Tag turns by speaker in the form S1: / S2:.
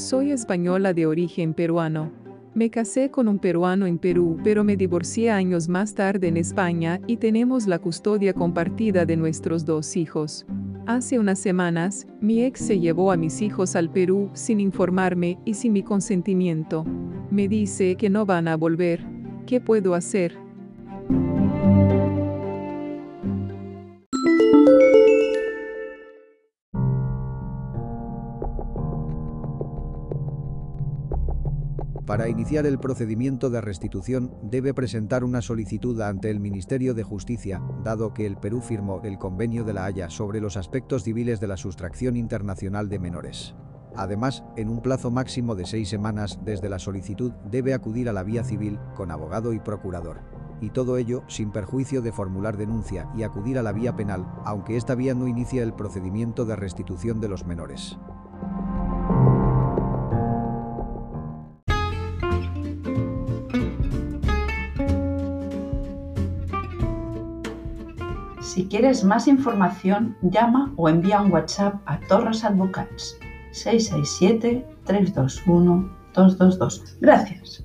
S1: Soy española de origen peruano. Me casé con un peruano en Perú, pero me divorcié años más tarde en España y tenemos la custodia compartida de nuestros dos hijos. Hace unas semanas, mi ex se llevó a mis hijos al Perú sin informarme y sin mi consentimiento. Me dice que no van a volver. ¿Qué puedo hacer?
S2: Para iniciar el procedimiento de restitución debe presentar una solicitud ante el Ministerio de Justicia, dado que el Perú firmó el Convenio de la Haya sobre los aspectos civiles de la sustracción internacional de menores. Además, en un plazo máximo de seis semanas desde la solicitud debe acudir a la vía civil con abogado y procurador. Y todo ello sin perjuicio de formular denuncia y acudir a la vía penal, aunque esta vía no inicia el procedimiento de restitución de los menores.
S3: Si quieres más información, llama o envía un WhatsApp a Torres Advocats 667 321 222. Gracias.